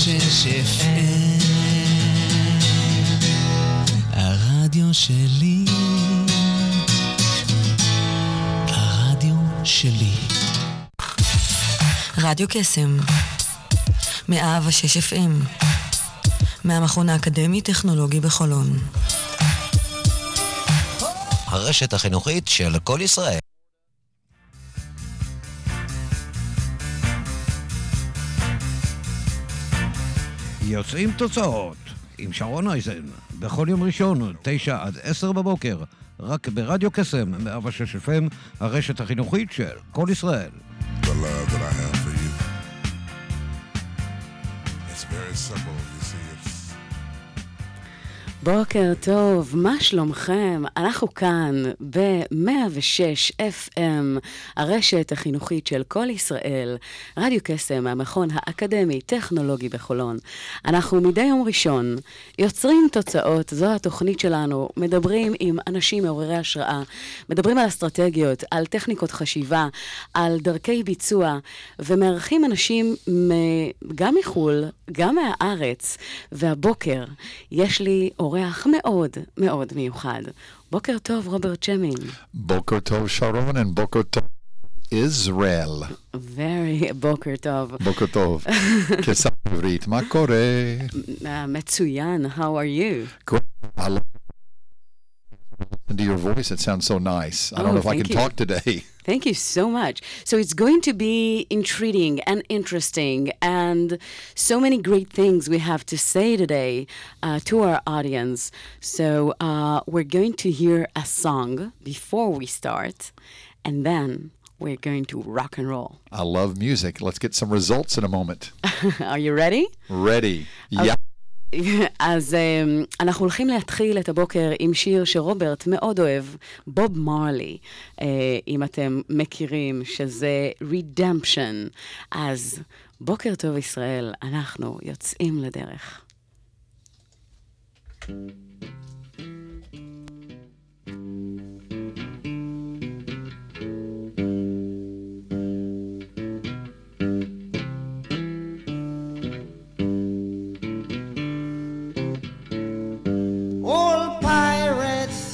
FM הרדיו שלי הרדיו שלי רדיו קסם, מאה ושש FM, מהמכון האקדמי-טכנולוגי בחולון. הרשת החינוכית של כל ישראל. יוצאים תוצאות עם שרון אייזן, בכל יום ראשון, תשע עד עשר בבוקר, רק ברדיו קסם, 106 FM, הרשת החינוכית של כל ישראל. the love that I have for you. It's very simple, בוקר טוב, מה שלומכם? אנחנו כאן ב-106 FM, הרשת החינוכית של כל ישראל, רדיו קסם, המכון האקדמי-טכנולוגי בחולון. אנחנו מדי יום ראשון יוצרים תוצאות, זו התוכנית שלנו, מדברים עם אנשים מעוררי השראה, מדברים על אסטרטגיות, על טכניקות חשיבה, על דרכי ביצוע, ומארחים אנשים גם מחו"ל, גם מהארץ, והבוקר יש לי אורח מאוד מאוד מיוחד. בוקר טוב, רוברט. Boker Tov Sharon and Boker Tov Israel. Very, בוקר טוב. Boker Tov. כסף עברית, מה קורה? מצוין, how are you? Good. I love listen to your voice. It sounds so nice. I don't Oh, know if I can you. talk today. Thank you so much. So it's going to be intriguing and interesting, and so many great things we have to say today uh, to our audience. So uh, we're going to hear a song before we start, and then we're going to rock and roll. I love music. Let's get some results in a moment. Are you ready? Ready. Yeah. אז um, אנחנו הולכים להתחיל את הבוקר עם שיר שרוברט מאוד אוהב, בוב מרלי, uh, אם אתם מכירים, שזה Redemption. אז בוקר טוב ישראל, אנחנו יוצאים לדרך. Old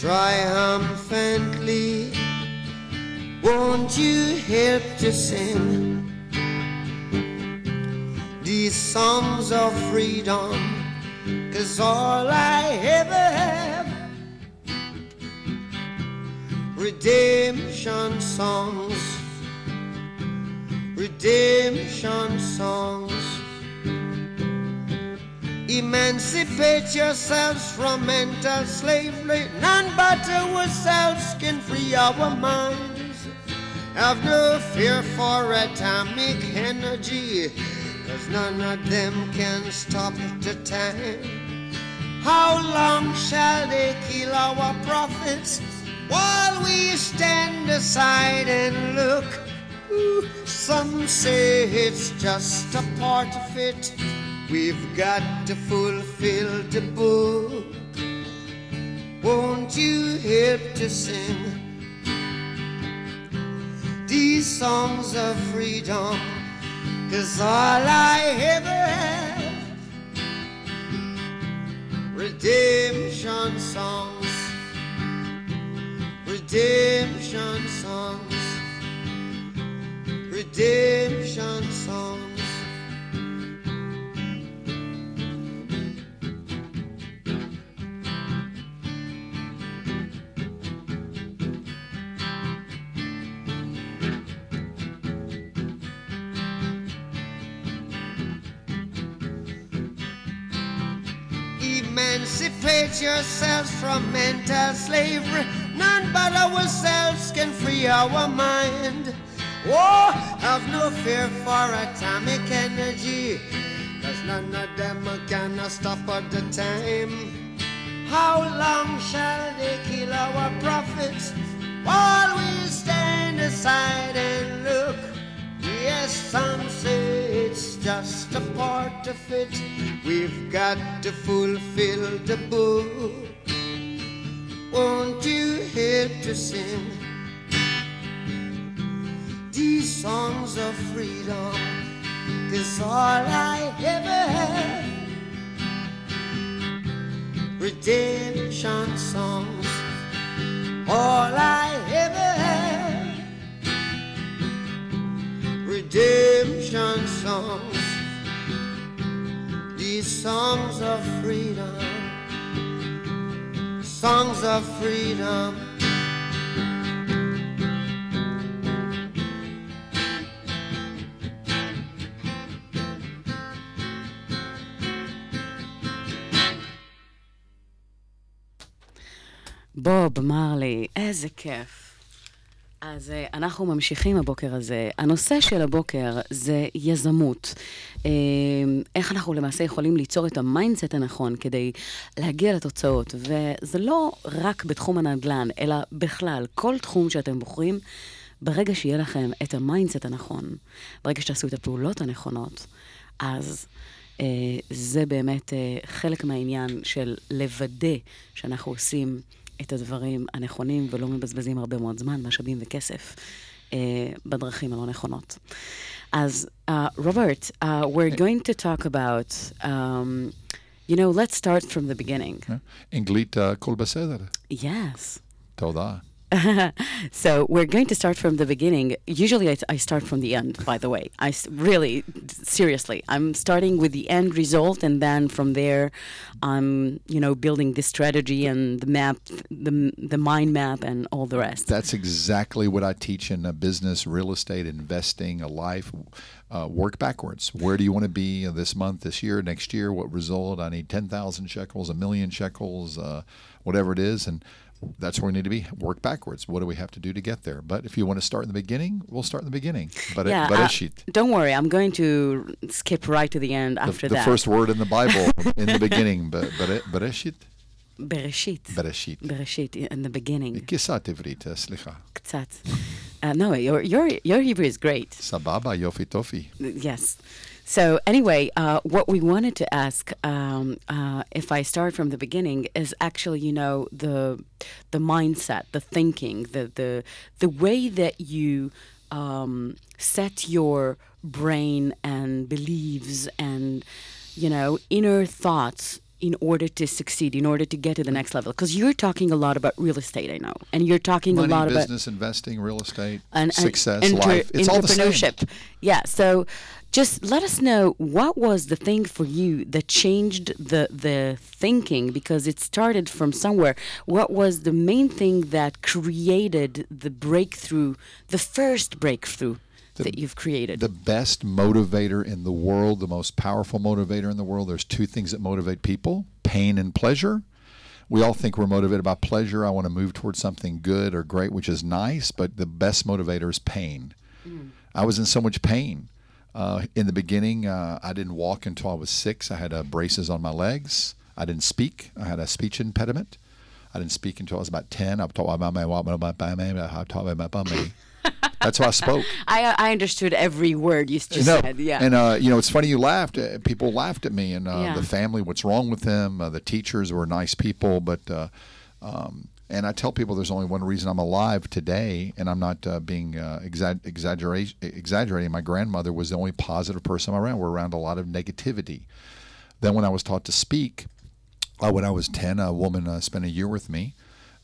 triumphantly. Won't you help to sing these songs of freedom? Cause all I ever have, redemption songs, redemption songs. Emancipate yourselves from mental slavery. None but ourselves can free our minds. Have no fear for atomic energy, cause none of them can stop the time. How long shall they kill our prophets while we stand aside and look? Ooh, Some say it's just a part of it. We've got to fulfill the book. Won't you help to sing these songs of freedom? Cause all I ever have, redemption songs, redemption songs, redemption songs. Emancipate yourselves from mental slavery. None but ourselves can free our mind. Oh, have no fear for atomic energy. Cause none of them can stop at the time. How long shall they kill our prophets part of it. We've got to fulfill the book. Won't you help to sing these songs of freedom? All I ever had redemption songs. All I ever had redemption songs These songs of freedom, songs of freedom. בוב מרלי, איזה כיף. אז uh, אנחנו ממשיכים הבוקר הזה. הנושא של הבוקר זה יזמות. Uh, איך אנחנו למעשה יכולים ליצור את המיינדסט הנכון כדי להגיע לתוצאות. וזה לא רק בתחום הנדל"ן, אלא בכלל, כל תחום שאתם בוחרים, ברגע שיהיה לכם את המיינדסט הנכון, ברגע שתעשו את הפעולות הנכונות, אז uh, זה באמת uh, חלק מהעניין של לוודא שאנחנו עושים את הדברים הנכונים ולא מבזבזים הרבה מאוד זמן, משאבים וכסף uh, בדרכים הלא נכונות. אז, uh, רוברט, uh, we're going to talk about, um, you know, let's start from the beginning. אנגלית uh, כל בסדר. Yes. תודה. so we're going to start from the beginning. Usually, I, I start from the end. By the way, I really, seriously, I'm starting with the end result, and then from there, I'm you know building the strategy and the map, the the mind map, and all the rest. That's exactly what I teach in uh, business, real estate, investing, a life. Uh, work backwards. Where do you want to be uh, this month, this year, next year? What result? I need 10,000 shekels, a million shekels, uh, whatever it is. And that's where we need to be. Work backwards. What do we have to do to get there? But if you want to start in the beginning, we'll start in the beginning. But yeah, but uh, don't worry. I'm going to skip right to the end the, after the that. first word in the Bible in the beginning. But but Bereshit. Bereshit. Bereshit. Bereshit in the beginning. כיסת עברית, סליחה. קצת. Uh, no, your your your Hebrew is great. סבבה, יופי טופי. Yes. So anyway, uh, what we wanted to ask, um, uh, if I start from the beginning, is actually, you know, the the mindset, the thinking, the the the way that you um, set your brain and beliefs and you know inner thoughts in order to succeed, in order to get to the next level. Because you're talking a lot about real estate, I know, and you're talking Money, a lot about business, investing, real estate, and, and success, entre- life. It's all the same. entrepreneurship. Yeah. So, just let us know what was the thing for you that changed the the thinking because it started from somewhere. What was the main thing that created the breakthrough, the first breakthrough that you've created? The best motivator in the world, the most powerful motivator in the world, there's two things that motivate people pain and pleasure. We all think we're motivated by pleasure. I want to move towards something good or great, which is nice, but the best motivator is pain. Mm. I was in so much pain. Uh, in the beginning, uh, I didn't walk until I was six. I had uh, braces on my legs. I didn't speak. I had a speech impediment. I didn't speak until I was about 10. I talked about my I talked about my That's how I spoke. I I understood every word you just said. Yeah. And uh, you know, it's funny you laughed. Uh, people laughed at me, and uh, Yeah. the family. What's wrong with them? Uh, the teachers were nice people, but. Uh, um, and I tell people there's only one reason I'm alive today, and I'm not uh, being uh, exa- exaggerate, exaggerating. My grandmother was the only positive person I'm around. We're around a lot of negativity. Then, when I was taught to speak, uh, when I was 10, a woman uh, spent a year with me.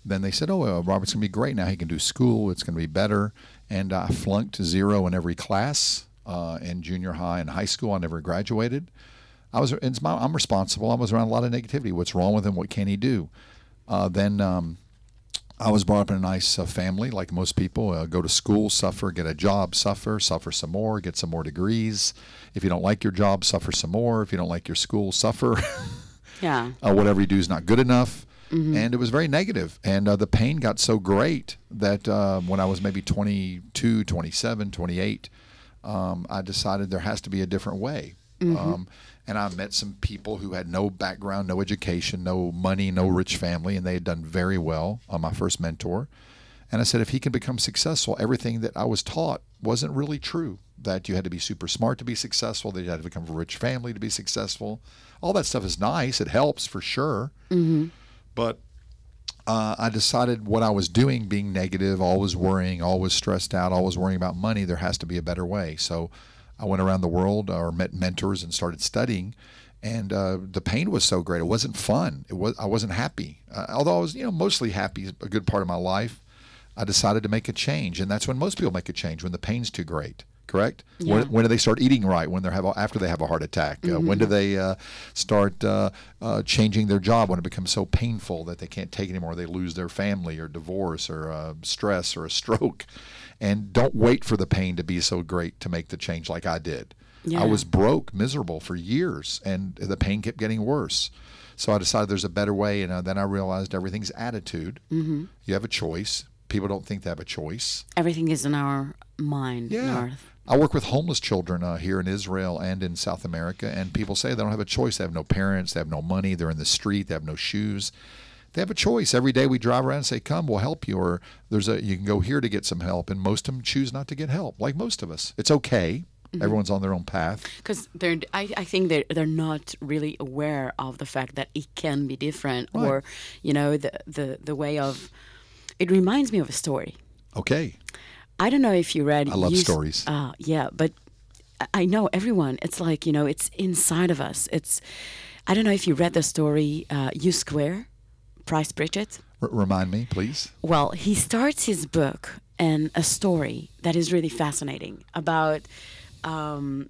Then they said, Oh, uh, Robert's going to be great now. He can do school, it's going to be better. And I flunked zero in every class uh, in junior high and high school. I never graduated. I was, my, I'm responsible. I was around a lot of negativity. What's wrong with him? What can he do? Uh, then um, I was brought up in a nice uh, family, like most people. Uh, go to school, suffer, get a job, suffer, suffer some more, get some more degrees. If you don't like your job, suffer some more. If you don't like your school, suffer. yeah. uh, whatever you do is not good enough. And it was very negative. And uh, the pain got so great that uh, when I was maybe 22, 27, 28, um, I decided there has to be a different way. Um, and I met some people who had no background, no education, no money, no rich family, and they had done very well on my first mentor. And I said, if he can become successful, everything that I was taught wasn't really true. That you had to be super smart to be successful, that you had to become from a rich family to be successful. All that stuff is nice. It helps for sure. But uh, I decided what I was doing, being negative, always worrying, always stressed out, always worrying about money, there has to be a better way. So I went around the world or met mentors and started studying. And uh, the pain was so great. It wasn't fun. It was I wasn't happy. Uh, although I was, you know, mostly happy a good part of my life. I decided to make a change, and that's when most people make a change when the pain's too great. Correct? When, when do they start eating right? When they have after they have a heart attack? Uh, when do they uh, start uh, uh, changing their job? When it becomes so painful that they can't take it anymore? They lose their family, or divorce, or uh, stress, or a stroke. And don't wait for the pain to be so great to make the change like I did. Yeah. I was broke, miserable for years, and the pain kept getting worse. So I decided there's a better way, and uh, then I realized everything's attitude. Mm-hmm. You have a choice. People don't think they have a choice. Everything is in our mind. Yeah. our- I work with homeless children uh, here in Israel and in South America, and people say they don't have a choice. They have no parents, they have no money, they're in the street, they have no shoes. They have a choice. Every day we drive around and say, "Come, we'll help you," or "There's a you can go here to get some help." And most of them choose not to get help, like most of us. It's okay. Everyone's on their own path. because they're I, I think they're they're not really aware of the fact that it can be different Right. or you know the, the the way of it reminds me of a story Okay. i don't know if you read I love you stories. uh, yeah but I- i know everyone it's like you know it's inside of us it's i don't know if you read the story uh, u square price pritchett R- remind me, please. well, he starts his book in a story that is really fascinating about um,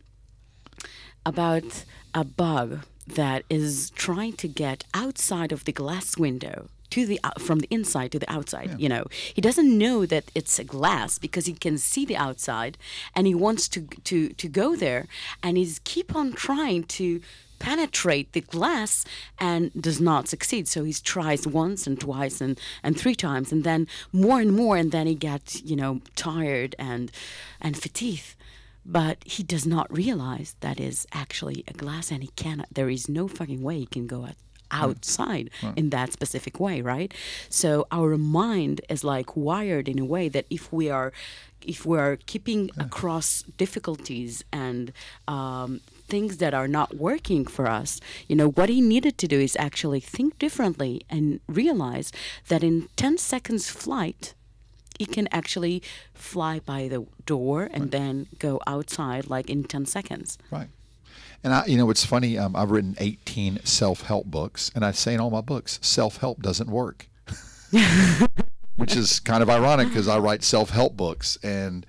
about a bug that is trying to get outside of the glass window to the out- from the inside to the outside you know. He doesn't know that it's a glass because he can see the outside and he wants to to to go there and he's keep on trying to penetrate the glass and does not succeed. So he tries once and twice and and three times and then more and more and then he gets you know tired and and fatigued. But he does not realize that is actually a glass and he cannot there is no fucking way he can go out hmm. outside hmm. in that specific way right? So our mind is like wired in a way that if we are if we are keeping hmm. across difficulties and um, things that are not working for us you know what he needed to do is actually think differently and realize that in 10 seconds flight he can actually fly by the door and then go outside like in 10 seconds. Right. And I, you know, it's funny. Um, I've written 18 self-help books, and I say in all my books, self-help doesn't work, which is kind of ironic because I write self-help books, and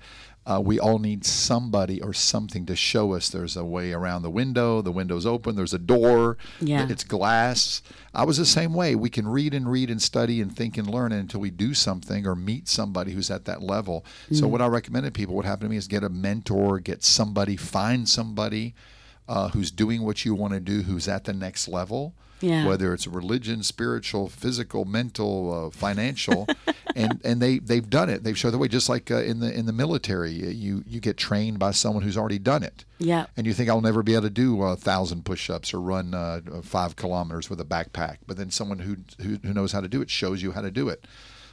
uh, we all need somebody or something to show us there's a way around the window. The window's open. There's a door. Yeah. It's glass. I was the same way. We can read and read and study and think and learn until we do something or meet somebody who's at that level. So what I recommend to people, what happened to me is get a mentor, get somebody, find somebody uh, who's doing what you want to do, who's at the next level. Yeah. Whether it's religion, spiritual, physical, mental, uh, financial, and and they they've done it. They've showed the way. Just like uh, in the in the military, you you get trained by someone who's already done it. Yeah. And you think I'll never be able to do a thousand push-ups or run uh, five kilometers with a backpack, but then someone who, who who knows how to do it shows you how to do it.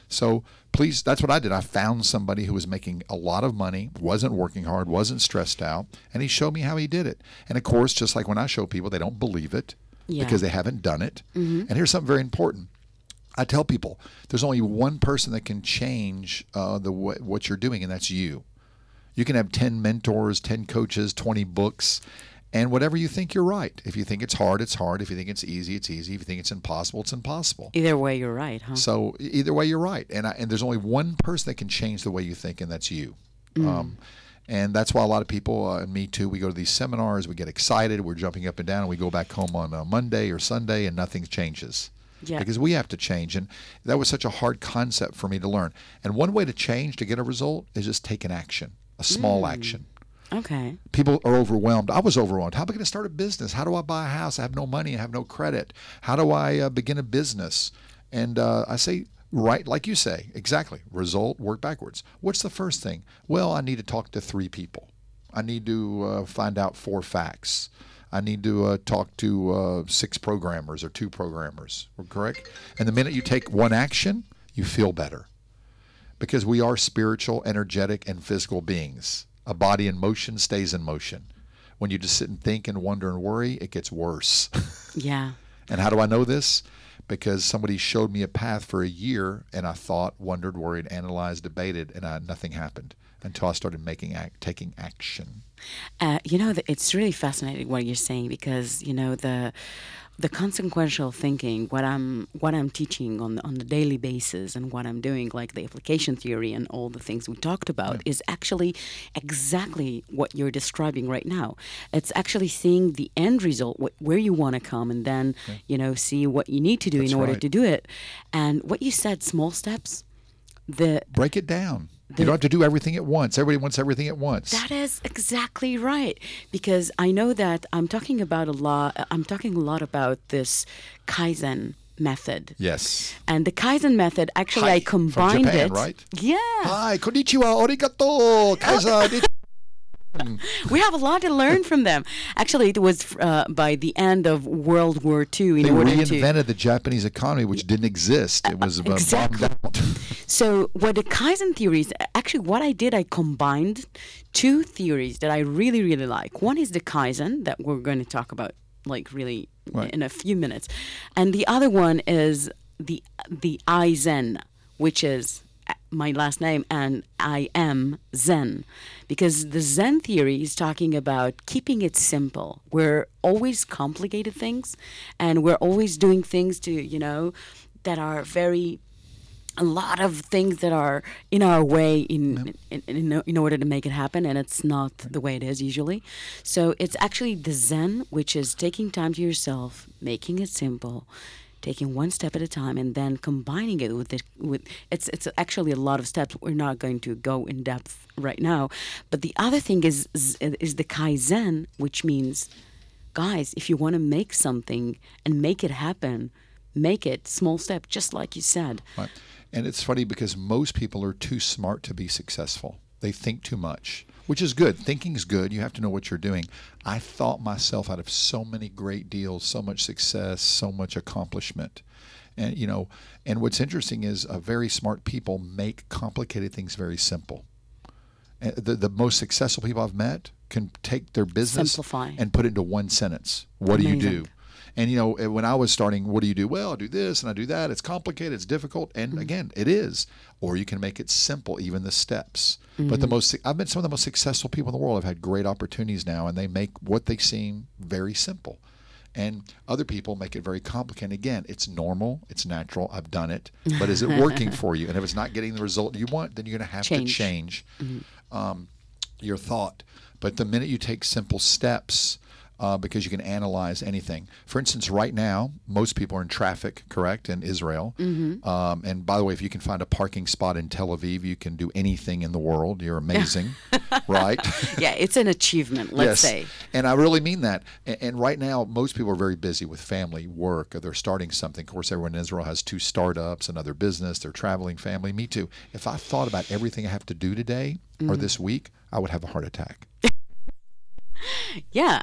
So please, that's what I did. I found somebody who was making a lot of money, wasn't working hard, wasn't stressed out, and he showed me how he did it. And of course, just like when I show people, they don't believe it Yeah. because they haven't done it. And here's something very important. I tell people there's only one person that can change uh, the wa- what you're doing, and that's you. You can have 10 mentors, 10 coaches, 20 books, and whatever you think you're right. If you think it's hard, it's hard. If you think it's easy, it's easy. If you think it's impossible, it's impossible. Either way, you're right, huh? So either way, you're right. And I, and there's only one person that can change the way you think, and that's you. Um, and that's why a lot of people, uh, and me too, we go to these seminars, we get excited, we're jumping up and down, and we go back home on uh, Monday or Sunday, and nothing changes. Yeah. Because we have to change. And that was such a hard concept for me to learn. And one way to change to get a result is just take an action, a small action okay. people are overwhelmed. I was overwhelmed. How am I going to start a business? How do I buy a house? I have no money. I have no credit. How do I uh, begin a business? And uh, I say, right, like you say, exactly. Result, work backwards. What's the first thing? Well, I need to talk to three people. I need to uh, find out four facts. I need to uh, talk to uh, six programmers or two programmers. Correct? And the minute you take one action, you feel better because we are spiritual, energetic, and physical beings. A body in motion stays in motion. When you just sit and think and wonder and worry, it gets worse. Yeah. and how do I know this? Because somebody showed me a path for a year, and I thought, wondered, worried, analyzed, debated, and I, nothing happened until I started making act, taking action. Uh, you know, it's really fascinating what you're saying because you know the the consequential thinking, what I'm what I'm teaching on on the daily basis, and what I'm doing, like the application theory and all the things we talked about, is actually exactly what you're describing right now. It's actually seeing the end result, wh- where you want to come, and then you know see what you need to do That's in order right. to do it. And what you said, small steps. The Break it down. You don't have to do everything at once. Everybody wants everything at once. That is exactly right. Because I know that I'm talking about a lot. I'm talking a lot about this Kaizen method. yes. And the Kaizen method, actually, Hi, I from combined Japan, it. right? Yeah, Hi, konnichiwa, arigato, kaiser. we have a lot to learn from them. Actually, it was uh, by the end of World War II. In They order to reinvented the Japanese economy, which didn't exist. It was uh, exactly. bombed out. So, what the Kaizen theories, actually, what I did, I combined two theories that I really, really like. One is the Kaizen that we're going to talk about, like really Right. in a few minutes, and the other one is the the I Zen, which is my last name, and I am Zen, because the Zen theory is talking about keeping it simple. We're always complicated things, and we're always doing things to you know that are very a lot of things that are in our way in, in, in in order to make it happen and it's not the way it is usually. So it's actually the zen which is taking time to yourself making it simple taking one step at a time and then combining it with it with it's it's actually a lot of steps we're not going to go in depth right now but the other thing is is, is the kaizen which means guys if you want to make something and make it happen make it small step just like you said Right. And it's funny because most people are too smart to be successful. They think too much, which is good. Thinking's good. You have to know what you're doing. I thought myself out of so many great deals, so much success, so much accomplishment. And you know, and what's interesting is uh, very smart people make complicated things very simple. And the the most successful people I've met can take their business Simplify. and put it into one sentence. What do you do? And you know, when I was starting, what do you do? Well, I do this and I do that. It's complicated, it's difficult, and Mm-hmm. again, it is. Or you can make it simple, even the steps. But Mm-hmm. the most I've met some of the most successful people in the world. I've had great opportunities now, and they make what they seem very simple. And other people make it very complicated. Again, it's normal, it's natural. I've done it, but is it working for you? And if it's not getting the result you want, then you're going to have Change. to change um, your thought. But the minute you take simple steps, uh, because you can analyze anything. For instance, right now, most people are in traffic, correct, in Israel. Mm-hmm. Um, and by the way, if you can find a parking spot in Tel Aviv, you can do anything in the world. You're amazing, right? yeah, it's an achievement, let's say. And I really mean that. And, and right now, most people are very busy with family, work, or they're starting something. Of course, everyone in Israel has two startups, another business, they're traveling, family. Me too. If I thought about everything I have to do today Mm-hmm. or this week, I would have a heart attack. Yeah,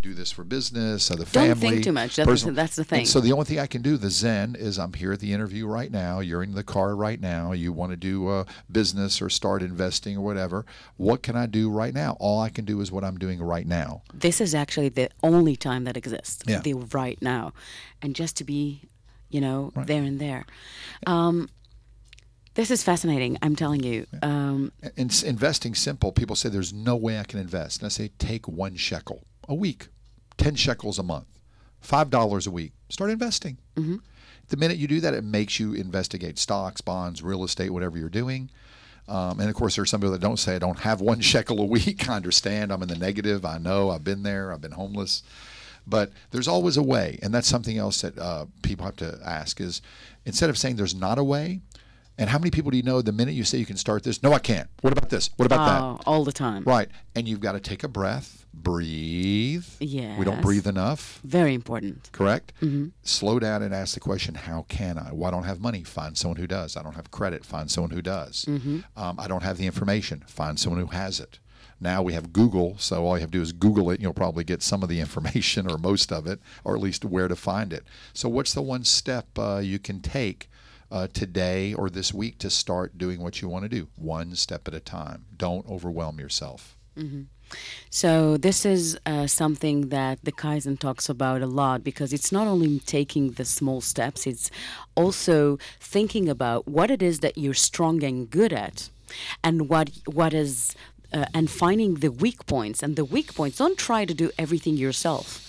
do this for business, other Don't think too much. That's- personal- that's the And thing. so the only thing I can do, the Zen, is I'm here at the interview right now. You're in the car right now. You want to do uh, business or start investing or whatever. What can I do right now? All I can do is what I'm doing right now. this is actually the only time that exists, Yeah. the right now. And just to be, you know, there and there. Um, this is fascinating, I'm telling you. Um, In investing simple, people say there's no way I can invest. And I say take one shekel a week, 10 shekels a month, $5 a week. Start investing. Mm-hmm. The minute you do that, it makes you investigate stocks, bonds, real estate, whatever you're doing. Um, and of course, there's some people that don't say I don't have one shekel a week. I understand. I'm in the negative. I know. I've been there. I've been homeless. But there's always a way, and that's something else that uh, people have to ask: is instead of saying there's not a way, and how many people do you know the minute you say you can start this? No, I can't. What about this? What about that? oh, all the time. Right. And you've got to take a breath, breathe. Yeah. We don't breathe enough. Very important. Correct? Slow down and ask the question, how can I? Well, I don't have money. Find someone who does. I don't have credit. Find someone who does. Um, I don't have the information. Find someone who has it. Now we have Google, so all you have to do is Google it, and you'll probably get some of the information or most of it, or at least where to find it. So, what's the one step uh, you can take uh, today or this week to start doing what you want to do? One step at a time. Don't overwhelm yourself. So this is uh, something that the Kaizen talks about a lot because it's not only taking the small steps, it's also thinking about what it is that you're strong and good at, and what what is uh, and finding the weak points. And the weak points, don't try to do everything yourself.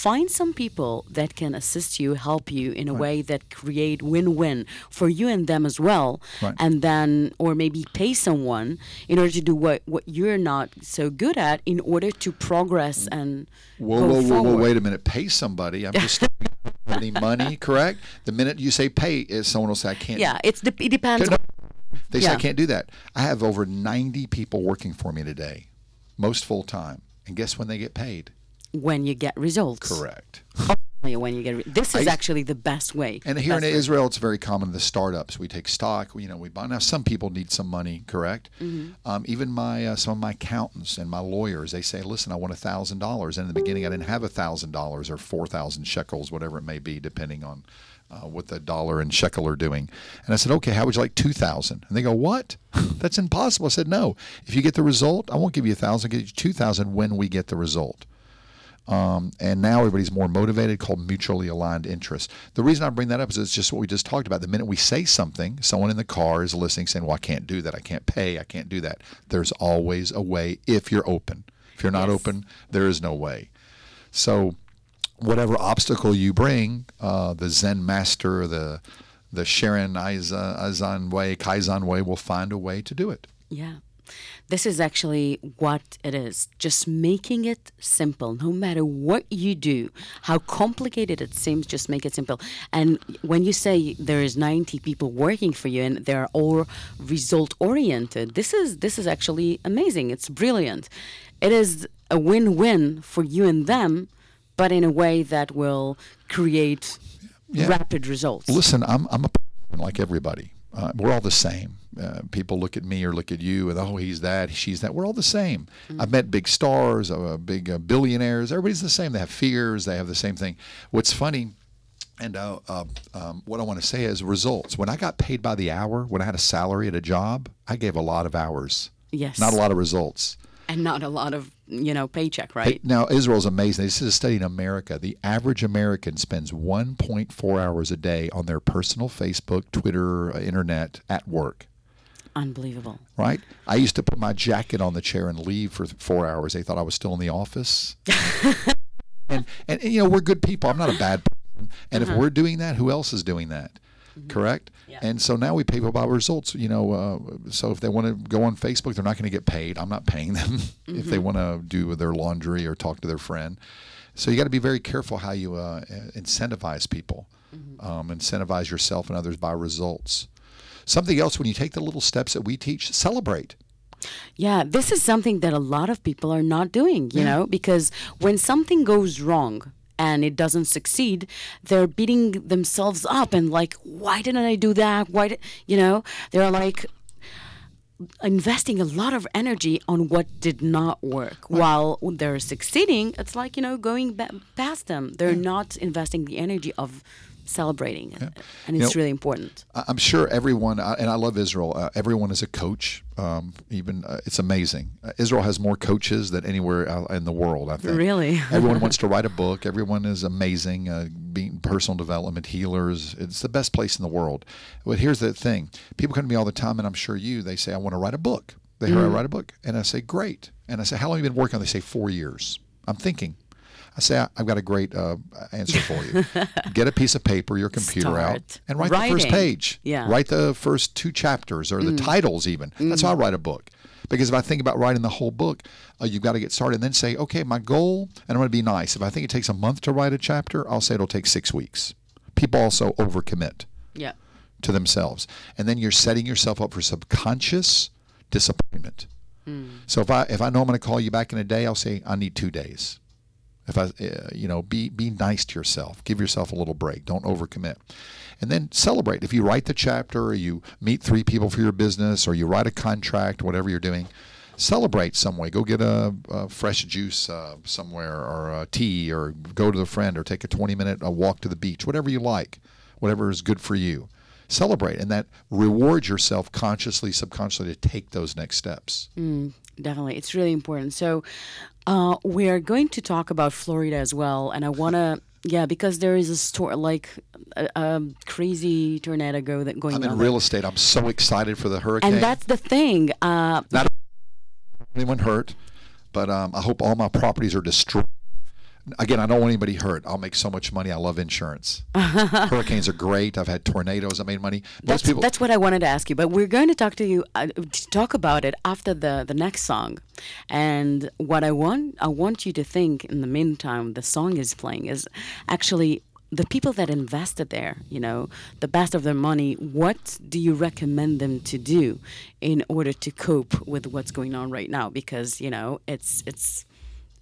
Find some people that can assist you, help you in a way that create win-win for you and them as well. Right. And then, or maybe pay someone in order to do what, what you're not so good at in order to progress and Whoa, go whoa, whoa, wait a minute. Pay somebody. I'm just any money, correct? The minute you say pay, is someone will say, I can't. Yeah, it's the, it depends. No, They say, I can't do that. I have over 90 people working for me today, most full time. And guess when they get paid? When you get results. Correct. Only When you get re- this is I- actually the best way. And here in way. Israel, it's very common. The startups we take stock. You know, we buy. Now, some people need some money, correct? Mm-hmm. Um, even my uh, some of my accountants and my lawyers, they say, "Listen, I want a thousand dollars." And in the beginning, I didn't have a thousand dollars or four thousand shekels, whatever it may be, depending on uh, what the dollar and shekel are doing. And I said, "Okay, how would you like two thousand? And they go, "What? That's impossible." I said, "No. If you get the result, I won't give you a thousand. I'll give you two thousand when we get the result." Um, and now everybody's more motivated, called mutually aligned interests. The reason I bring that up is it's just what we just talked about. The minute we say something, someone in the car is listening, saying, "Well, I can't do that. I can't pay. I can't do that." There's always a way if you're open. If you're not Yes. open, there is no way. So, whatever obstacle you bring, uh, the Zen master, the the Sharon Aiza- way, Kaizen way, will find a way to do it. Yeah. This is actually what it is. Just making it simple. No matter what you do, how complicated it seems, just make it simple. And when you say there is 90 people working for you and they're all result oriented, this is this is actually amazing. It's brilliant. It is a win-win for you and them, but in a way that will create Yeah. rapid results. Listen, I'm I'm a person like everybody. Uh, we're all the same. Uh, people look at me or look at you and oh, he's that, she's that. We're all the same. I've met big stars, uh, big uh, billionaires. Everybody's the same. They have fears. They have the same thing. What's funny, and uh, uh, um, what I want to say is results. When I got paid by the hour, when I had a salary at a job, I gave a lot of hours. Yes. Not a lot of results. and not a lot of, you know, paycheck, right? Now, Israel's amazing. This is a study in America. The average American spends 1.4 hours a day on their personal Facebook, Twitter, uh, internet at work. Unbelievable. Right? I used to put my jacket on the chair and leave for four hours. They thought I was still in the office. and, and, and, you know, we're good people. I'm not a bad person. And if we're doing that, who else is doing that? Correct? And so now we pay people by results. You know, uh, so if they want to go on Facebook, they're not going to get paid. I'm not paying them if they want to do their laundry or talk to their friend. So you got to be very careful how you uh, incentivize people, um, incentivize yourself and others by results. Something else, when you take the little steps that we teach, celebrate. Yeah, this is something that a lot of people are not doing, you know, because when something goes wrong and it doesn't succeed, they're beating themselves up and like, why didn't I do that? Why did, you know, they're like investing a lot of energy on what did not work. While they're succeeding, it's like, you know, going ba- past them. They're not investing the energy of celebrating it. And You it's know, really important. I'm sure everyone, uh, and I love Israel. Uh, everyone is a coach. Um, even uh, it's amazing. Uh, Israel has more coaches than anywhere in the world. I think. Really? everyone wants to write a book. Everyone is amazing. Uh, being personal development healers. It's the best place in the world. But here's the thing: people come to me all the time, and I'm sure you. They say, "I want to write a book." They hear I write a book, and I say, "Great." And I say, "How long have you been working on?" it?" They say, four years." I'm thinking. I say, "I- I've got a great uh, answer for you. Get a piece of paper, your computer out, and write the first page. Yeah. Write the first two chapters or the titles, even. That's how I write a book. Because if I think about writing the whole book, uh, you've got to get started and then say, okay, my goal, and I'm going to be nice. If I think it takes a month to write a chapter, I'll say it'll take six weeks. People also overcommit Yeah. to themselves. And then you're setting yourself up for subconscious disappointment. So if I if I know I'm going to call you back in a day, I'll say I need two days. If I, uh, you know, be be nice to yourself. Give yourself a little break. Don't overcommit, and then celebrate. If you write the chapter, or you meet three people for your business, or you write a contract, whatever you're doing, celebrate some way. Go get a, a fresh juice uh, somewhere, or a tea, or go to the friend, or take a 20 minute walk to the beach, whatever you like, whatever is good for you. Celebrate, and that rewards yourself consciously, subconsciously to take those next steps. Definitely, it's really important. So, uh, we are going to talk about Florida as well, and I want to, yeah, because there is a story like a, a crazy tornado go that going I'm on. in there. real estate. I'm so excited for the hurricane. and that's the thing. Uh, not anyone hurt, but um, I hope all my properties are destroyed. Again, I don't want anybody hurt. I'll make so much money. I love insurance. Hurricanes are great. I've had tornadoes. I made money. Most that's people. that's what I wanted to ask you, but we're going to talk to you uh, to talk about it after the the next song. And what I want I want you to think in the meantime the song is playing is actually the people that invested there, you know, the best of their money, what do you recommend them to do in order to cope with what's going on right now? Because, you know, it's it's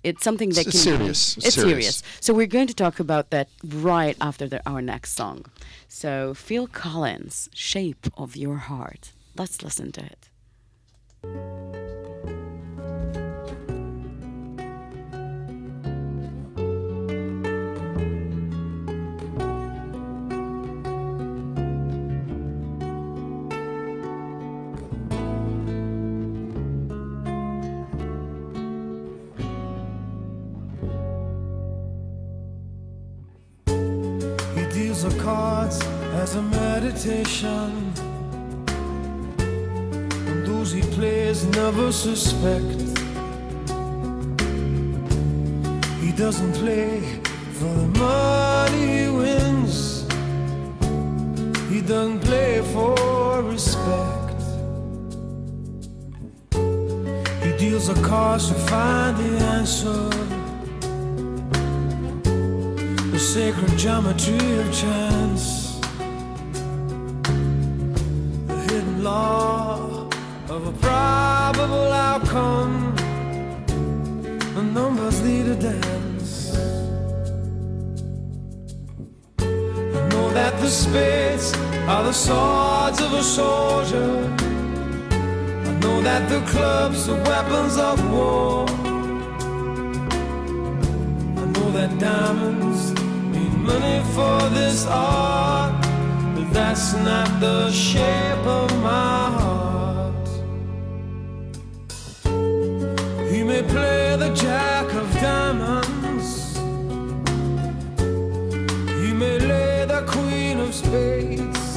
it's something that It's can serious. It's It's serious. serious. So we're going to talk about that right after the, our next song. So Phil Collins, "Shape of Your Heart." Let's listen to it. Cards as a meditation. And those he plays never suspect. He doesn't play for the money he wins. He doesn't play for respect. He deals the cards to find the answer the sacred geometry of chance, law of a probable outcome. The numbers lead a dance. I know that the spades are the swords of a soldier. I know that the clubs are weapons of war. I know that diamonds mean money for this art, that's not the shape of my heart. He may play the jack of diamonds, he may lay the queen of spades,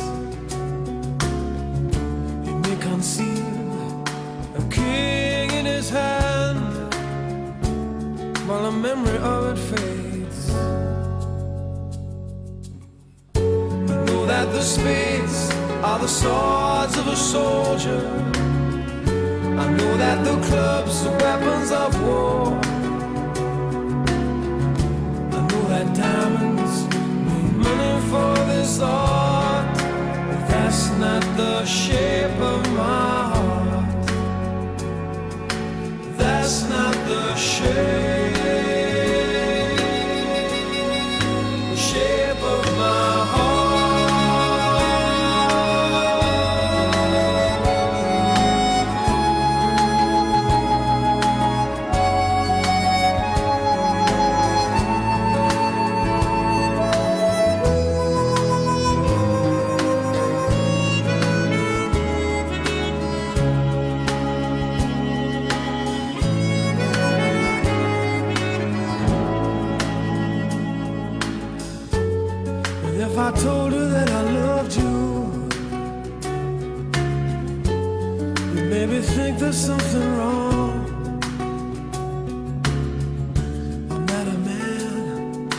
he may conceal a king in his hand while a memory of it fades. The spades are the swords of a soldier. I know that the clubs are weapons of war. I know that diamonds mean money for this art, but that's not the shape of my heart. That's not the shape, you think there's something wrong. I'm not a man,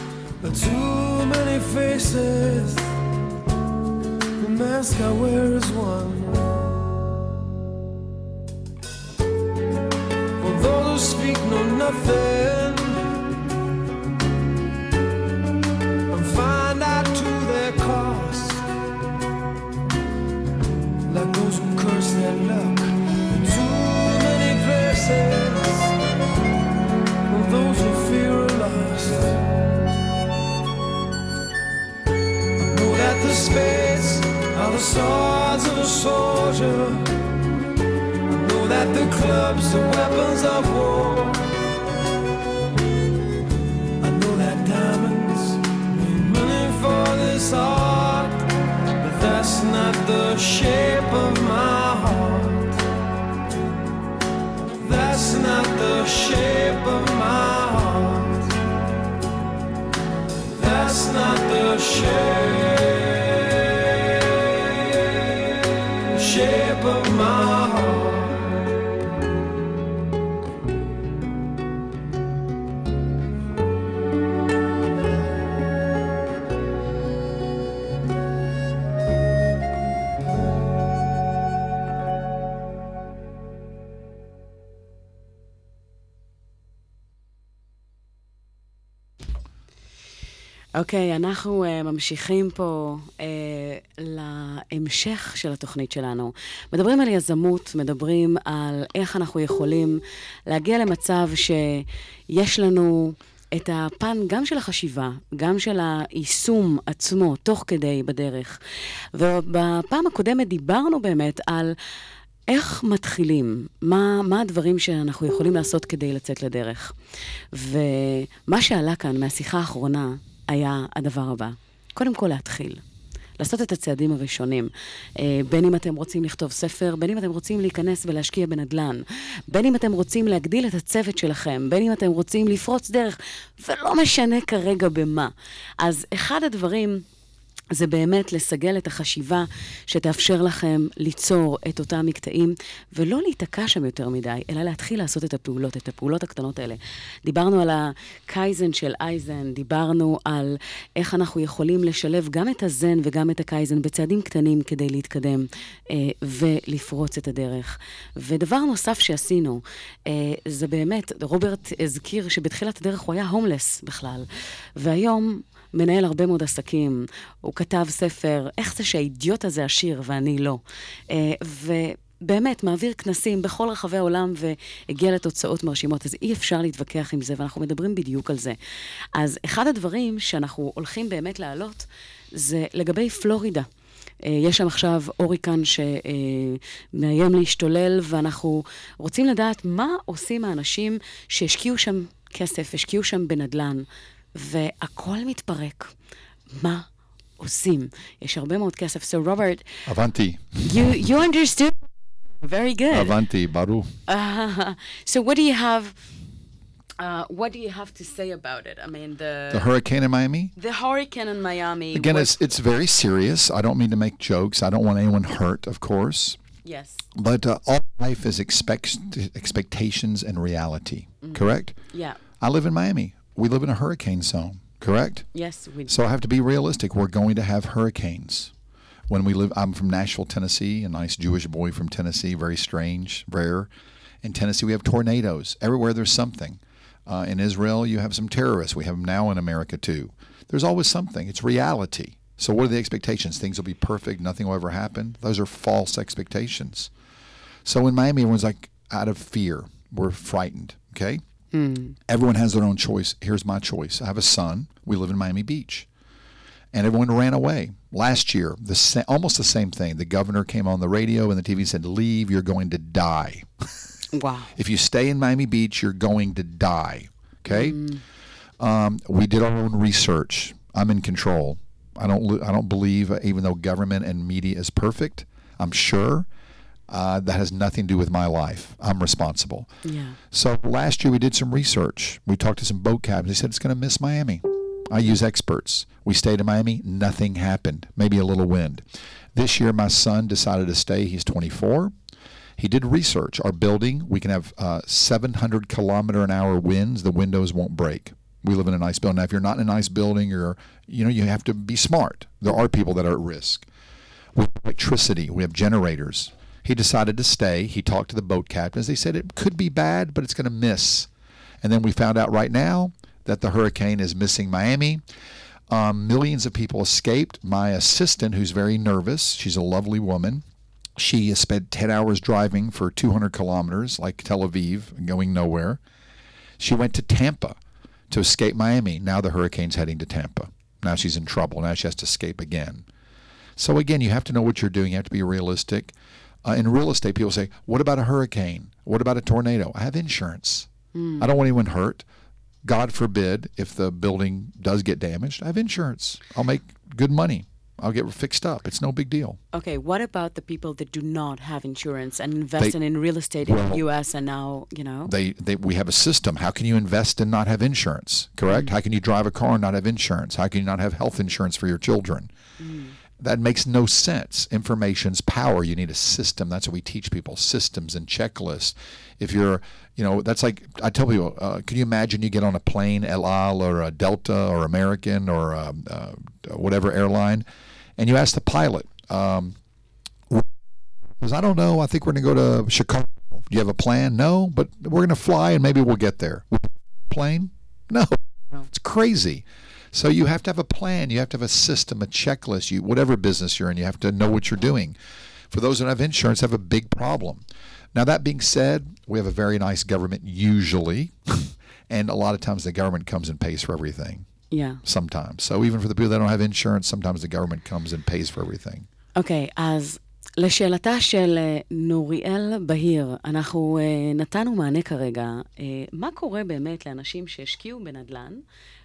but too many faces. The mask I wear is one. אנחנו uh, ממשיכים פה uh, להמשך של התוכנית שלנו. מדברים על יזמות, מדברים על איך אנחנו יכולים להגיע למצב שיש לנו את הפן גם של החשיבה, גם של היישום עצמו, תוך כדי בדרך. ובפעם הקודמת דיברנו באמת על... איך מתחילים? מה, מה הדברים שאנחנו יכולים לעשות כדי לצאת לדרך? ומה שעלה כאן מהשיחה האחרונה היה הדבר הבא. קודם כל להתחיל. לעשות את הצעדים הראשונים. אה, בין אם אתם רוצים לכתוב ספר, בין אם אתם רוצים להיכנס ולהשקיע בנדל"ן, בין אם אתם רוצים להגדיל את הצוות שלכם, בין אם אתם רוצים לפרוץ דרך, ולא משנה כרגע במה. אז אחד הדברים... זה באמת לסגל את החשיבה שתאפשר לכם ליצור את אותם מקטעים, ולא להיתקע שם יותר מדי, אלא להתחיל לעשות את הפעולות, את הפעולות הקטנות האלה. דיברנו על הקייזן של אייזן, דיברנו על איך אנחנו יכולים לשלב גם את הזן וגם את הקייזן בצעדים קטנים כדי להתקדם אה, ולפרוץ את הדרך. ודבר נוסף שעשינו, אה, זה באמת, רוברט הזכיר שבתחילת הדרך הוא היה הומלס בכלל, והיום... מנהל הרבה מאוד עסקים, הוא כתב ספר, איך זה שהאידיוט הזה עשיר ואני לא. אה, ובאמת, מעביר כנסים בכל רחבי העולם והגיע לתוצאות מרשימות, אז אי אפשר להתווכח עם זה, ואנחנו מדברים בדיוק על זה. אז אחד הדברים שאנחנו הולכים באמת להעלות, זה לגבי פלורידה. אה, יש שם עכשיו הוריקן שמאיים להשתולל, ואנחנו רוצים לדעת מה עושים האנשים שהשקיעו שם כסף, השקיעו שם בנדל"ן, והכל מתפרק. מה עושים? יש הרבה מאוד כסף. So רוברט, Avanti. you, you understood very good. Avanti, Baru. Uh, so what do you have, uh, what do you have to say about it? I mean, the... The hurricane in Miami? The hurricane in Miami. Again, was- it's it's very serious. I don't mean to make jokes. I don't want anyone hurt, of course. Yes. But uh, all life is expect expectations and reality. Correct. Yeah. I live in Miami. We live in a hurricane zone. Correct. Yes, we do. So I have to be realistic. We're going to have hurricanes. When we live, I'm from Nashville, Tennessee, a nice Jewish boy from Tennessee, very strange, rare. In Tennessee, we have tornadoes. Everywhere there's something. Uh, in Israel, you have some terrorists. We have them now in America too. There's always something. It's reality. So what are the expectations? Things will be perfect. Nothing will ever happen. Those are false expectations. So in Miami, everyone's like out of fear. We're frightened. Okay. Everyone has their own choice. Here's my choice. I have a son. We live in Miami Beach, and everyone ran away last year. The sa- almost the same thing. The governor came on the radio and the TV said, "Leave. You're going to die. Wow. If you stay in Miami Beach, you're going to die." Okay. Um, we did our own research. I'm in control. I don't. I don't believe, even though government and media is perfect, I'm sure uh, that has nothing to do with my life. I'm responsible. Yeah. So last year we did some research. We talked to some boat captains. They said it's going to miss Miami. I use experts. We stayed in Miami. Nothing happened. Maybe a little wind. This year my son decided to stay. He's 24. He did research. Our building, we can have uh, 700 kilometer an hour winds. The windows won't break. We live in a nice building. Now, if you're not in a nice building, you're, you know, you have to be smart. There are people that are at risk. We have electricity. We have generators. He decided to stay. He talked to the boat captains. They said it could be bad, but it's going to miss. And then we found out right now that the hurricane is missing Miami. Um, millions of people escaped. My assistant, who's very nervous, she's a lovely woman. She has spent 10 hours driving for 200 kilometers, like Tel Aviv, going nowhere. She went to Tampa to escape Miami. Now the hurricane's heading to Tampa. Now she's in trouble. Now she has to escape again. So again, you have to know what you're doing. You have to be realistic. Uh, in real estate, people say, "What about a hurricane? What about a tornado?" I have insurance. Hmm. I don't want anyone hurt. God forbid if the building does get damaged, I have insurance. I'll make good money. I'll get fixed up. It's no big deal. Okay, what about the people that do not have insurance and invest They- in real estate in the U.S. and now, you know? They, they we have a system. How can you invest and not have insurance? Correct? Hmm. How can you drive a car and not have insurance? How can you not have health insurance for your children? Hmm. That makes no sense. Information's power. You need a system. That's what we teach people: systems and checklists. If you're, you know, that's like I tell people. Uh, can you imagine you get on a plane, El Al or a Delta or American or um, uh, whatever airline, and you ask the pilot, um, I don't know. I think we're going to go to Chicago. Do you have a plan? No, but we're going to fly and maybe we'll get there. Plane? No. It's crazy. So you have to have a plan. You have to have a system, a checklist. You whatever business you're in, you have to know what you're doing. For those who don't have insurance, have a big problem. Now that being said, we have a very nice government usually, and a lot of times the government comes and pays for everything. Yeah. Sometimes. So even for the people that don't have insurance, sometimes the government comes and pays for everything. אוקיי, אז לשאלתה של אה, נוריאל בהיר, אנחנו אה, נתנו מענה כרגע. אה, מה קורה באמת לאנשים שהשקיעו בנדל"ן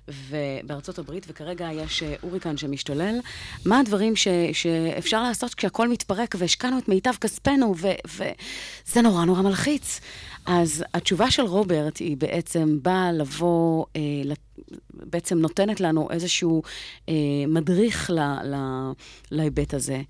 ובארצות הברית, וכרגע יש אה, הוריקן שמשתולל? מה הדברים ש, שאפשר לעשות כשהכול מתפרק והשקענו את מיטב כספנו, וזה נורא נורא מלחיץ. אז התשובה של רוברט היא בעצם באה לבוא, אה, בעצם נותנת לנו איזשהו אה, מדריך להיבט הזה.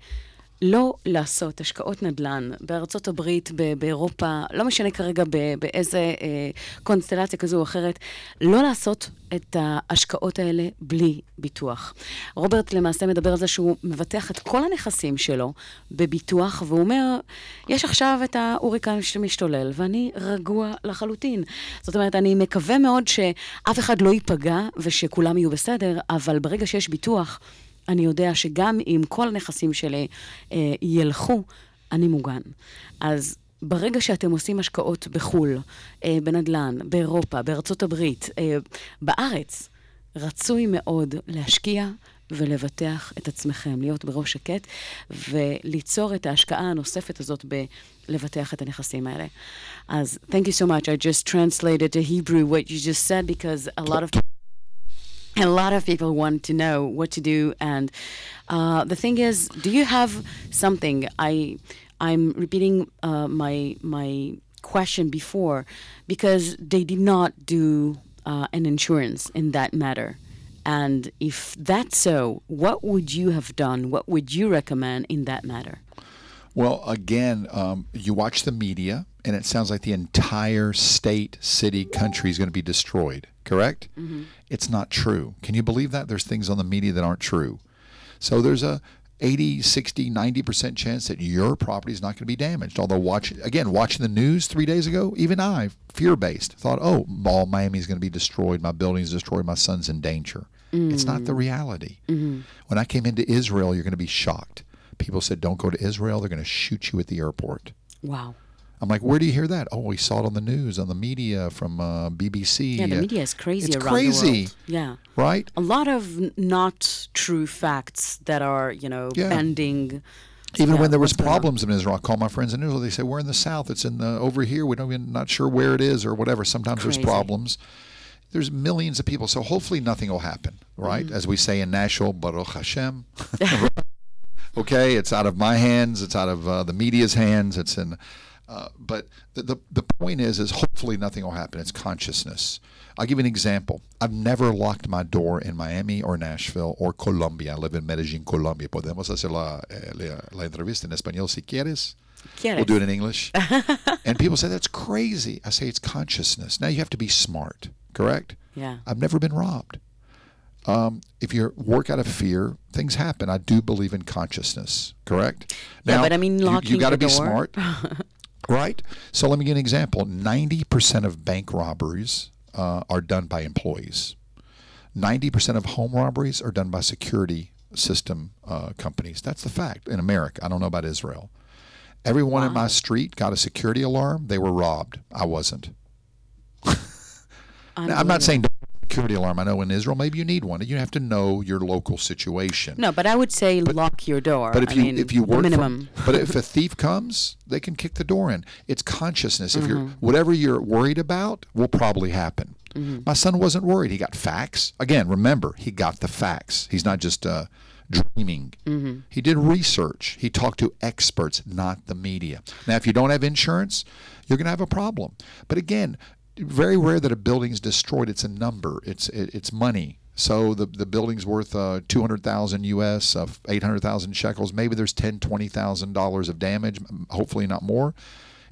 לא לעשות השקעות נדל"ן בארצות הברית, באירופה, לא משנה כרגע באיזה אה, קונסטלציה כזו או אחרת, לא לעשות את ההשקעות האלה בלי ביטוח. רוברט למעשה מדבר על זה שהוא מבטח את כל הנכסים שלו בביטוח, והוא אומר, יש עכשיו את ההוריקן שמשתולל, ואני רגוע לחלוטין. זאת אומרת, אני מקווה מאוד שאף אחד לא ייפגע ושכולם יהיו בסדר, אבל ברגע שיש ביטוח, אני יודע שגם אם כל הנכסים שלי אה, ילכו, אני מוגן. אז ברגע שאתם עושים השקעות בחו"ל, אה, בנדל"ן, באירופה, בארצות הברית, אה, בארץ, רצוי מאוד להשקיע ולבטח את עצמכם, להיות בראש שקט וליצור את ההשקעה הנוספת הזאת בלבטח את הנכסים האלה. אז thank you so much. I just translated to Hebrew what you just said because a lot of a lot of people want to know what to do. And uh, the thing is do you have something? I i'm repeating uh, my my question before because they did not do uh, an insurance in that matter. And if that's so what would you have done? What would you recommend in that matter? Well, again, um, you watch the media, and it sounds like the entire state, city, country is going to be destroyed. Correct? Mm-hmm. It's not true. Can you believe that? There's things on the media that aren't true. So there's a 80, 60, 90% chance that your property is not going to be damaged. Although, watch again, watching the news three days ago, even I, fear based, thought, oh, all Miami is going to be destroyed. My building's destroyed. My son's in danger. It's not the mm. reality. Mm-hmm. When I came into Israel, you're going to be shocked. People said, don't go to Israel. They're going to shoot you at the airport. wow I'm like, where do you hear that? Oh, we saw it on the news, on the media, from uh, BBC. yeah the Uh, media is crazy it's around crazy, the world yeah right? a lot of not true facts that are you know Yeah. bending Even Yeah, when there was what's going on? problems in Israel, I call my friends in Israel. They say we're in the south. It's in the over here. We don't even not sure where it is or whatever. Sometimes there's problems. There's millions of people, so hopefully nothing will happen, right? Mm-hmm. As we say in Nashville, Baruch Hashem. okay, it's out of my hands. It's out of uh, the media's hands. It's in. Uh, but the, the the point is, is hopefully nothing will happen. It's consciousness. I'll give you an example. I've never locked my door in Miami or Nashville or Colombia. I live in Medellin, Colombia. Podemos hacer la, eh, la, la entrevista en español si quieres. ¿Quieres? We'll do it in English. and people say that's crazy. I say it's consciousness. Now you have to be smart, correct? yeah I've never been robbed. Um, if you work out of fear, things happen. I do believe in consciousness, correct? Yeah, but I mean you- locking you, got to be door. smart, right? So let me give an example. Ninety percent of bank robberies uh, are done by employees. Ninety percent of home robberies are done by security system uh, companies. That's the fact in America. I don't know about Israel. Everyone in my street got a security alarm. They were robbed. I wasn't. Now, I'm not saying security alarm. I know in Israel maybe you need one. You have to know your local situation. No, but I would say lock your door. But if I you mean, if you work minimum. From, but if a thief comes, they can kick the door in. It's consciousness. If Mm-hmm. you're whatever you're worried about will probably happen. Mm-hmm. My son wasn't worried. He got facts. Again, remember, he got the facts. He's not just uh, dreaming. Mm-hmm. He did research. He talked to experts, not the media. Now, if you don't have insurance, you're going to have a problem. But again, very rare that a building's destroyed. It's a number. It's it, it's money. So the the building's worth uh, 200,000 US, uh, 800,000 shekels. Maybe there's 10, 20,000 dollars of damage. Hopefully not more.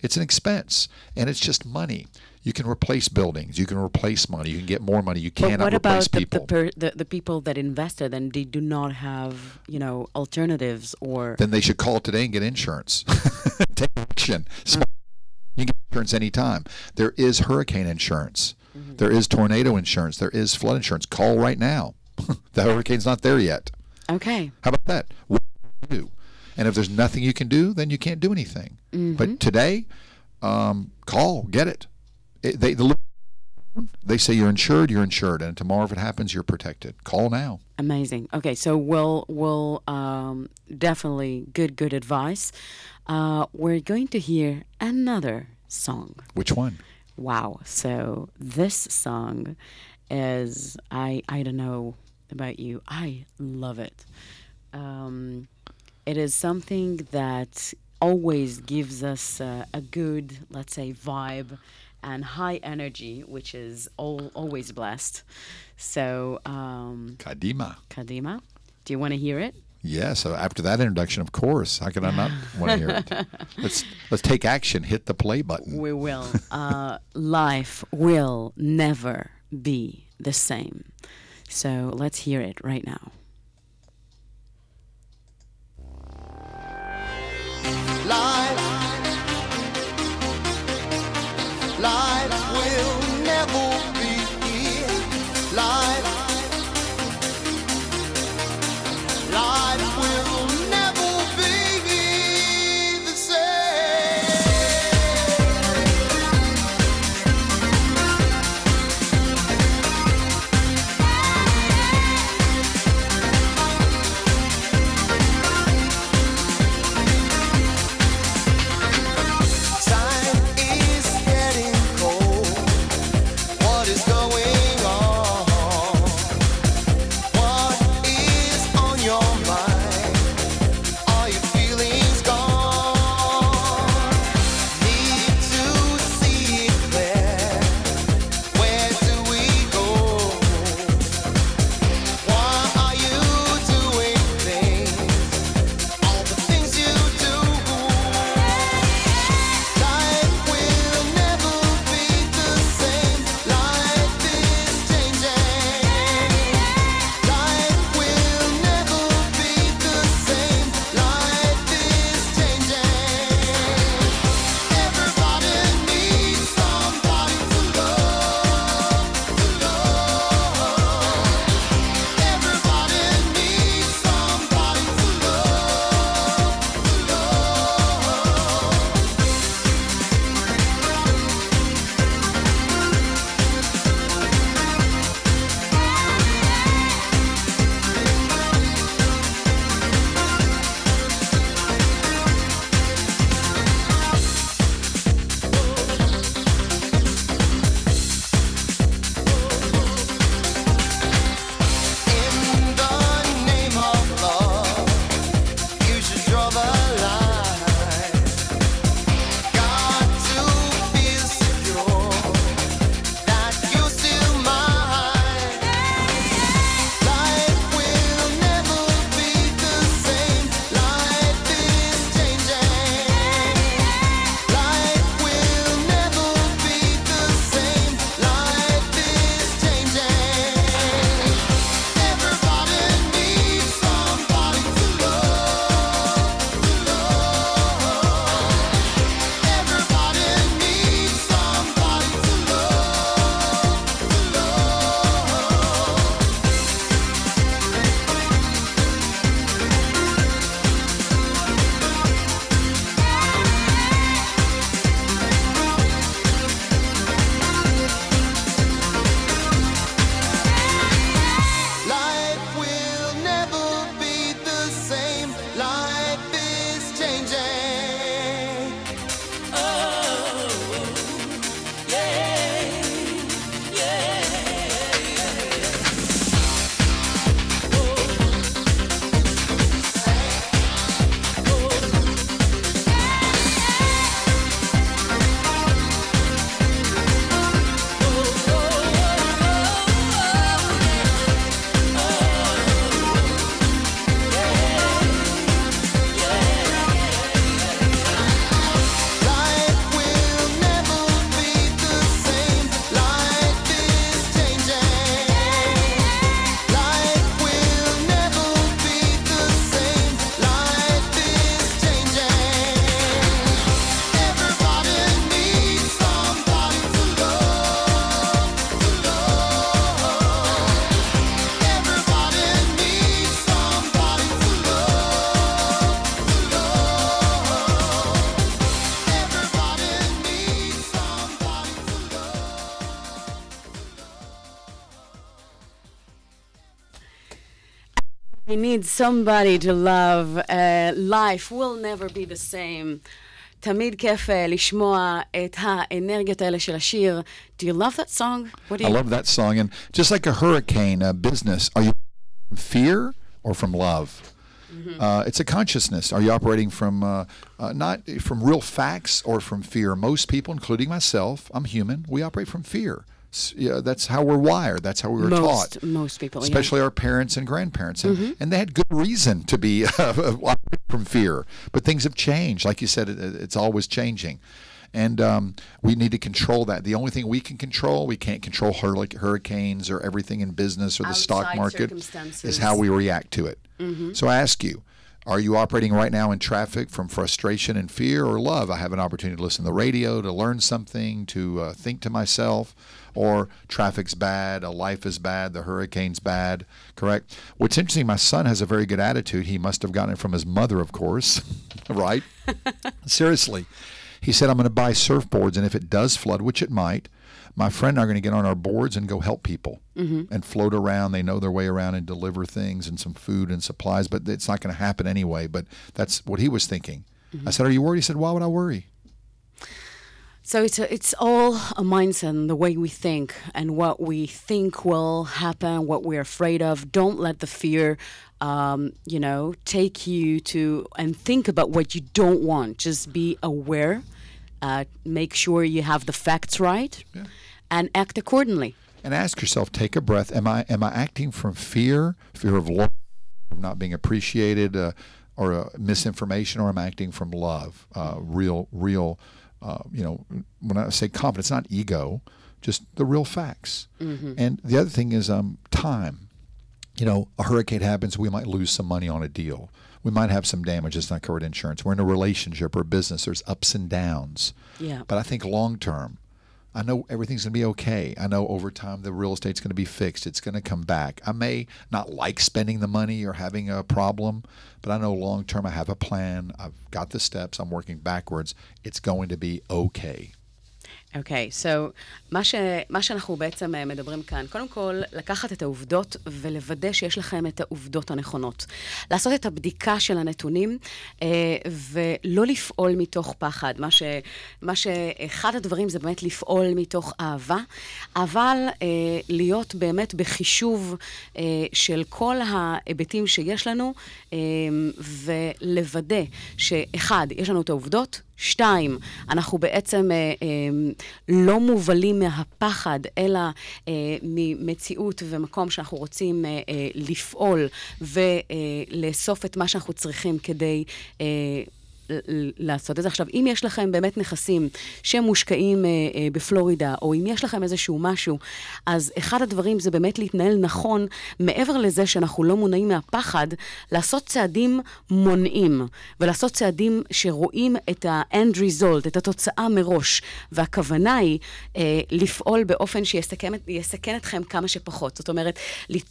It's an expense, and it's just money. You can replace buildings. You can replace money. You can get more money. You But cannot what replace about the, people. per, the the people that invested and they do not have you know alternatives or then they should call today and get insurance. Take action. So You can get insurance anytime. There is hurricane insurance. There is tornado insurance. There is flood insurance. Call right now. the hurricane's not there yet. okay. How about that? What do you do? And if there's nothing you can do, then you can't do anything. But today, um, call, get it. it they, the, they say you're insured, you're insured, and tomorrow if it happens, you're protected. Call now. Amazing. Okay, so we'll we'll um, definitely good good advice. Uh, we're going to hear another song. Which one? Wow. So this song is I I don't know about you. I love it. Um, it is something that always gives us uh, a good, let's say, vibe and high energy, which is all, always blessed. So, um, Kadima. Kadima, do you want to hear it? Yes. so after that introduction, of course. How could I not want to hear it? Let's let's take action. Hit the play button. We will. Uh, life will never be the same. So let's hear it right now. Life will never be here. Life, need somebody to love. Uh, life will never be the same. תמיד כיף uh, לשמוע את האנרגיות האלה של השיר. Do you love that song? What do I you love that song. And just like a hurricane, a business, are you from fear or from love? Uh, it's a consciousness. Are you operating from uh, uh, not from real facts or from fear? Most people, including myself, I'm human. We operate from fear. S- yeah, that's how we're wired. That's how we were most, taught. most people, yeah. especially our parents and grandparents, and, and they had good reason to be from fear. But things have changed, like you said, it, it's always changing, and um, we need to control that. The only thing we can control, we can't control hurric- hurricanes or everything in business or the stock market, is how we react to it. So I ask you. Are you operating right now in traffic from frustration and fear or love? I have an opportunity to listen to the radio, to learn something, to uh, think to myself, or traffic's bad, a life is bad, the hurricane's bad, correct? What's interesting, my son has a very good attitude. He must have gotten it from his mother, of course, right? Seriously. He said, I'm going to buy surfboards, and if it does flood, which it might, my friend and I are going to get on our boards and go help people mm-hmm. and float around. They know their way around and deliver things and some food and supplies, but it's not going to happen anyway. But that's what he was thinking. I mm-hmm. said, Are you worried? He said, Why would I worry? So it's a, it's all a mindset and the way we think and what we think will happen, what we're afraid of. Don't let the fear, um, you know, take you to and think about what you don't want. Just be aware. Uh, make sure you have the facts right, and act accordingly. And ask yourself, take a breath. Am I am I acting from fear, fear of loss, of not being appreciated, uh, or uh, misinformation, or am I acting from love, uh, real, real? Uh, you know, when I say confidence, not ego, just the real facts. And the other thing is um, time. You know, a hurricane happens, we might lose some money on a deal. We might have some damage that's not covered in insurance. We're in a relationship or a business. There's ups and downs. Yeah. But I think long term, I know everything's going to be okay. I know over time the real estate's going to be fixed. It's going to come back. I may not like spending the money or having a problem, but I know long term I have a plan. I've got the steps. I'm working backwards. It's going to be okay. אוקיי, okay, so מה, ש, מה שאנחנו בעצם אה, מדברים כאן, קודם כל, לקחת את העובדות ולוודא שיש לכם את העובדות הנכונות. לעשות את הבדיקה של הנתונים אה, ולא לפעול מתוך פחד. מה, ש, מה שאחד הדברים זה באמת לפעול מתוך אהבה, אבל אה, להיות באמת בחישוב אה, של כל ההיבטים שיש לנו, אה, ולוודא שאחד, יש לנו את העובדות, שתיים, אנחנו בעצם אה, אה, לא מובלים מהפחד, אלא אה, ממציאות ומקום שאנחנו רוצים אה, אה, לפעול ולאסוף את מה שאנחנו צריכים כדי... אה, לעשות את זה. עכשיו, אם יש לכם באמת נכסים שמושקעים אה, אה, בפלורידה, או אם יש לכם איזשהו משהו, אז אחד הדברים זה באמת להתנהל נכון, מעבר לזה שאנחנו לא מונעים מהפחד, לעשות צעדים מונעים, ולעשות צעדים שרואים את ה-end result, את התוצאה מראש. והכוונה היא אה, לפעול באופן שיסכן את- יסכן אתכם כמה שפחות. זאת אומרת,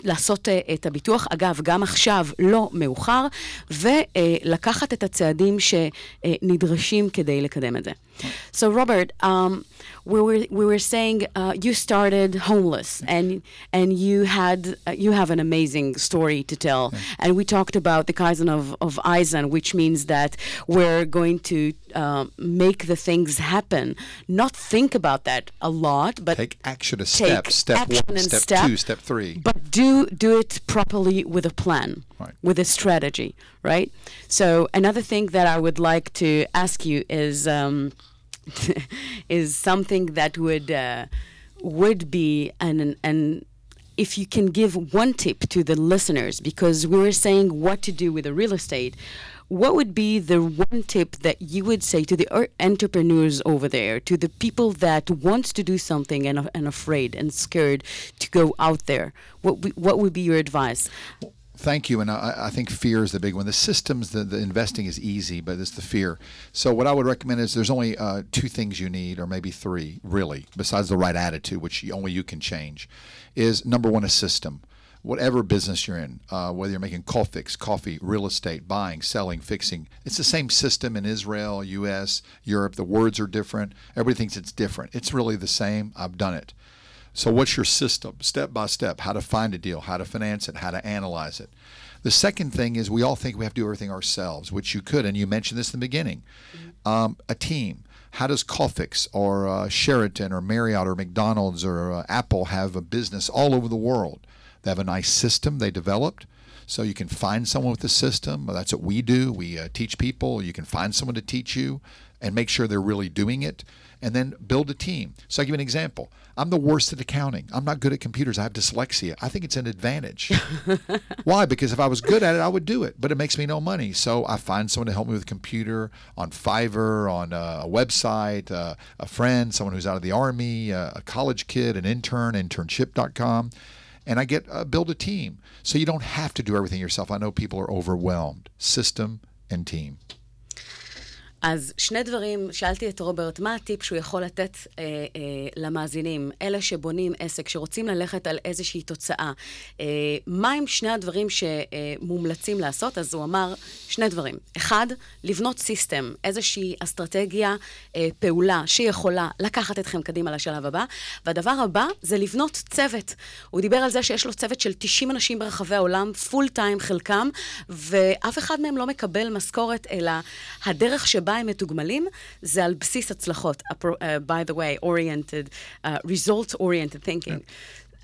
לעשות אה, את הביטוח, אגב, גם עכשיו לא מאוחר, ולקחת את הצעדים שנדרשים כדי לקדם את זה. So Robert, um, we were we were saying uh, you started homeless and and you had uh, you have an amazing story to tell and we talked about the Kaizen of of Eisen which means that we're going to uh, make the things happen not think about that a lot but Take action a step. Step one, and step, step, two, step three. but do do it properly with a plan, Right. with a strategy, right? So another thing that I would like to ask you is um, is something that would uh, would be an an if you can give one tip to the listeners because we were saying what to do with the real estate what would be the one tip that you would say to the entrepreneurs over there to the people that wants to do something and, and afraid and scared to go out there? What, what would be your advice Thank you. And I, I think fear is the big one. The systems, the, the investing is easy, but it's the fear. So what I would recommend is there's only uh, two things you need, or maybe three, really, besides the right attitude, which only you can change. Is number one a system. Whatever business you're in, uh, whether you're making coffee, coffee, real estate, buying, selling, fixing, it's the same system in Israel, U.S., Europe. The words are different. Everybody thinks it's different. It's really the same. I've done it. So, what's your system, step by step? How to find a deal, how to finance it, how to analyze it. The second thing is we all think we have to do everything ourselves, which you could, and you mentioned this in the beginning. Um, a team. How does Colfix or uh, Sheraton or Marriott or McDonald's or uh, Apple have a business all over the world? They have a nice system they developed. So you can find someone with the system. That's what we do. We uh, teach people. You can find someone to teach you and make sure they're really doing it and then build a team. So I'll give you an example. I'm the worst at accounting. I'm not good at computers. I have dyslexia. I think it's an advantage. Why? Because if I was good at it, I would do it, but it makes me no money. So I find someone to help me with a computer on Fiverr, on uh, a website, uh, a friend, someone who's out of the army, uh, a college kid, an intern, internship.com. And I get uh, build a team. So you don't have to do everything yourself. I know people are overwhelmed. System and team. אז שני דברים, שאלתי את רוברט, מה הטיפ שהוא יכול לתת אה, אה, למאזינים, אלה שבונים עסק, שרוצים ללכת על איזושהי תוצאה, אה, מה הם שני הדברים שמומלצים לעשות? אז הוא אמר שני דברים. אחד, לבנות סיסטם, איזושהי אסטרטגיה, אה, פעולה שיכולה לקחת אתכם קדימה לשלב הבא, והדבר הבא זה לבנות צוות. הוא דיבר על זה שיש לו צוות של 90 אנשים ברחבי העולם, פול טיים חלקם, ואף אחד מהם לא מקבל משכורת, אלא הדרך שבה הם מתוגמלים זה על בסיס הצלחות. Uh, by the way, oriented, uh, result-oriented thinking.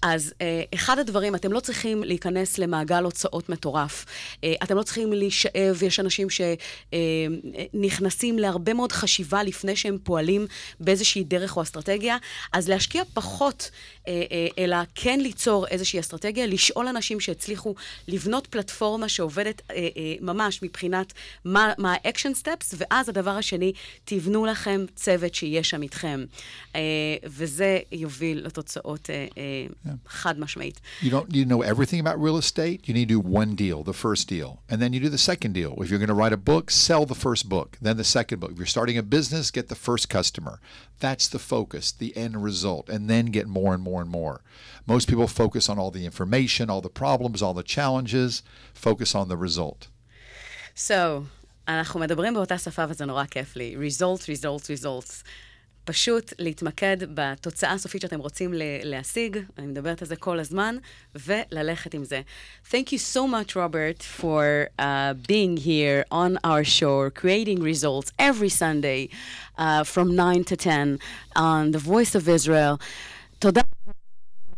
אז אה, אחד הדברים, אתם לא צריכים להיכנס למעגל הוצאות מטורף. אה, אתם לא צריכים להישאב, יש אנשים שנכנסים להרבה מאוד חשיבה לפני שהם פועלים באיזושהי דרך או אסטרטגיה, אז להשקיע פחות, אלא כן ליצור איזושהי אסטרטגיה, לשאול אנשים שהצליחו לבנות פלטפורמה שעובדת אה, אה, ממש מבחינת מה ה-action steps, ואז הדבר השני, תבנו לכם צוות שיהיה שם איתכם. אה, וזה יוביל לתוצאות אה, אה, חד משמעית. You don't need to know everything about real estate. You need to do one deal, the first deal. And then you do the second deal. If you're going to write a book, sell the first book, then the second book. If you're starting a business, get the first customer. That's the focus, the end result, and then get more and more and more. Most people focus on all the information, all the problems, all the challenges, focus on the result. So, אנחנו מדברים באותה שפה וזה נורא כיף לי. result, result, results. פשוט להתמקד בתוצאה הסופית שאתם רוצים להשיג, אני מדברת על זה כל הזמן, וללכת עם זה. Thank you so much, Robert, for uh, being here on our show, creating results every Sunday uh, from 9 to 10 on the Voice of Israel. תודה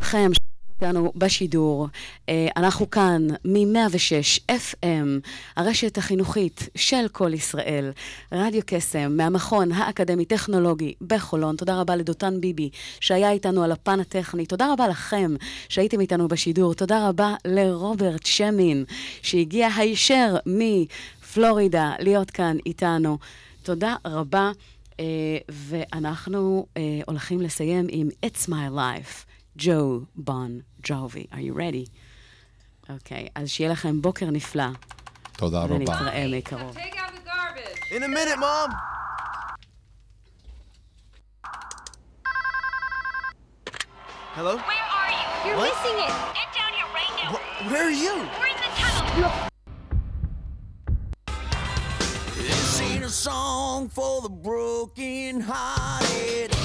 לכם. איתנו בשידור. אנחנו כאן מ-106 FM, הרשת החינוכית של כל ישראל, רדיו קסם, מהמכון האקדמי-טכנולוגי בחולון. תודה רבה לדותן ביבי, שהיה איתנו על הפן הטכני. תודה רבה לכם שהייתם איתנו בשידור. תודה רבה לרוברט שמין, שהגיע הישר מפלורידה להיות כאן איתנו. תודה רבה, ואנחנו הולכים לסיים עם It's My Life. Jon Bon Jovi. Are you ready? אוקיי, okay, אז שיהיה לכם בוקר נפלא. תודה רבה. ונתראה מקרוב. In a minute, mom! Hello? Where are you? You're what? missing it! Get down here right now! Where are you? We're in the tunnel! No. This ain't a song for the broken hearted.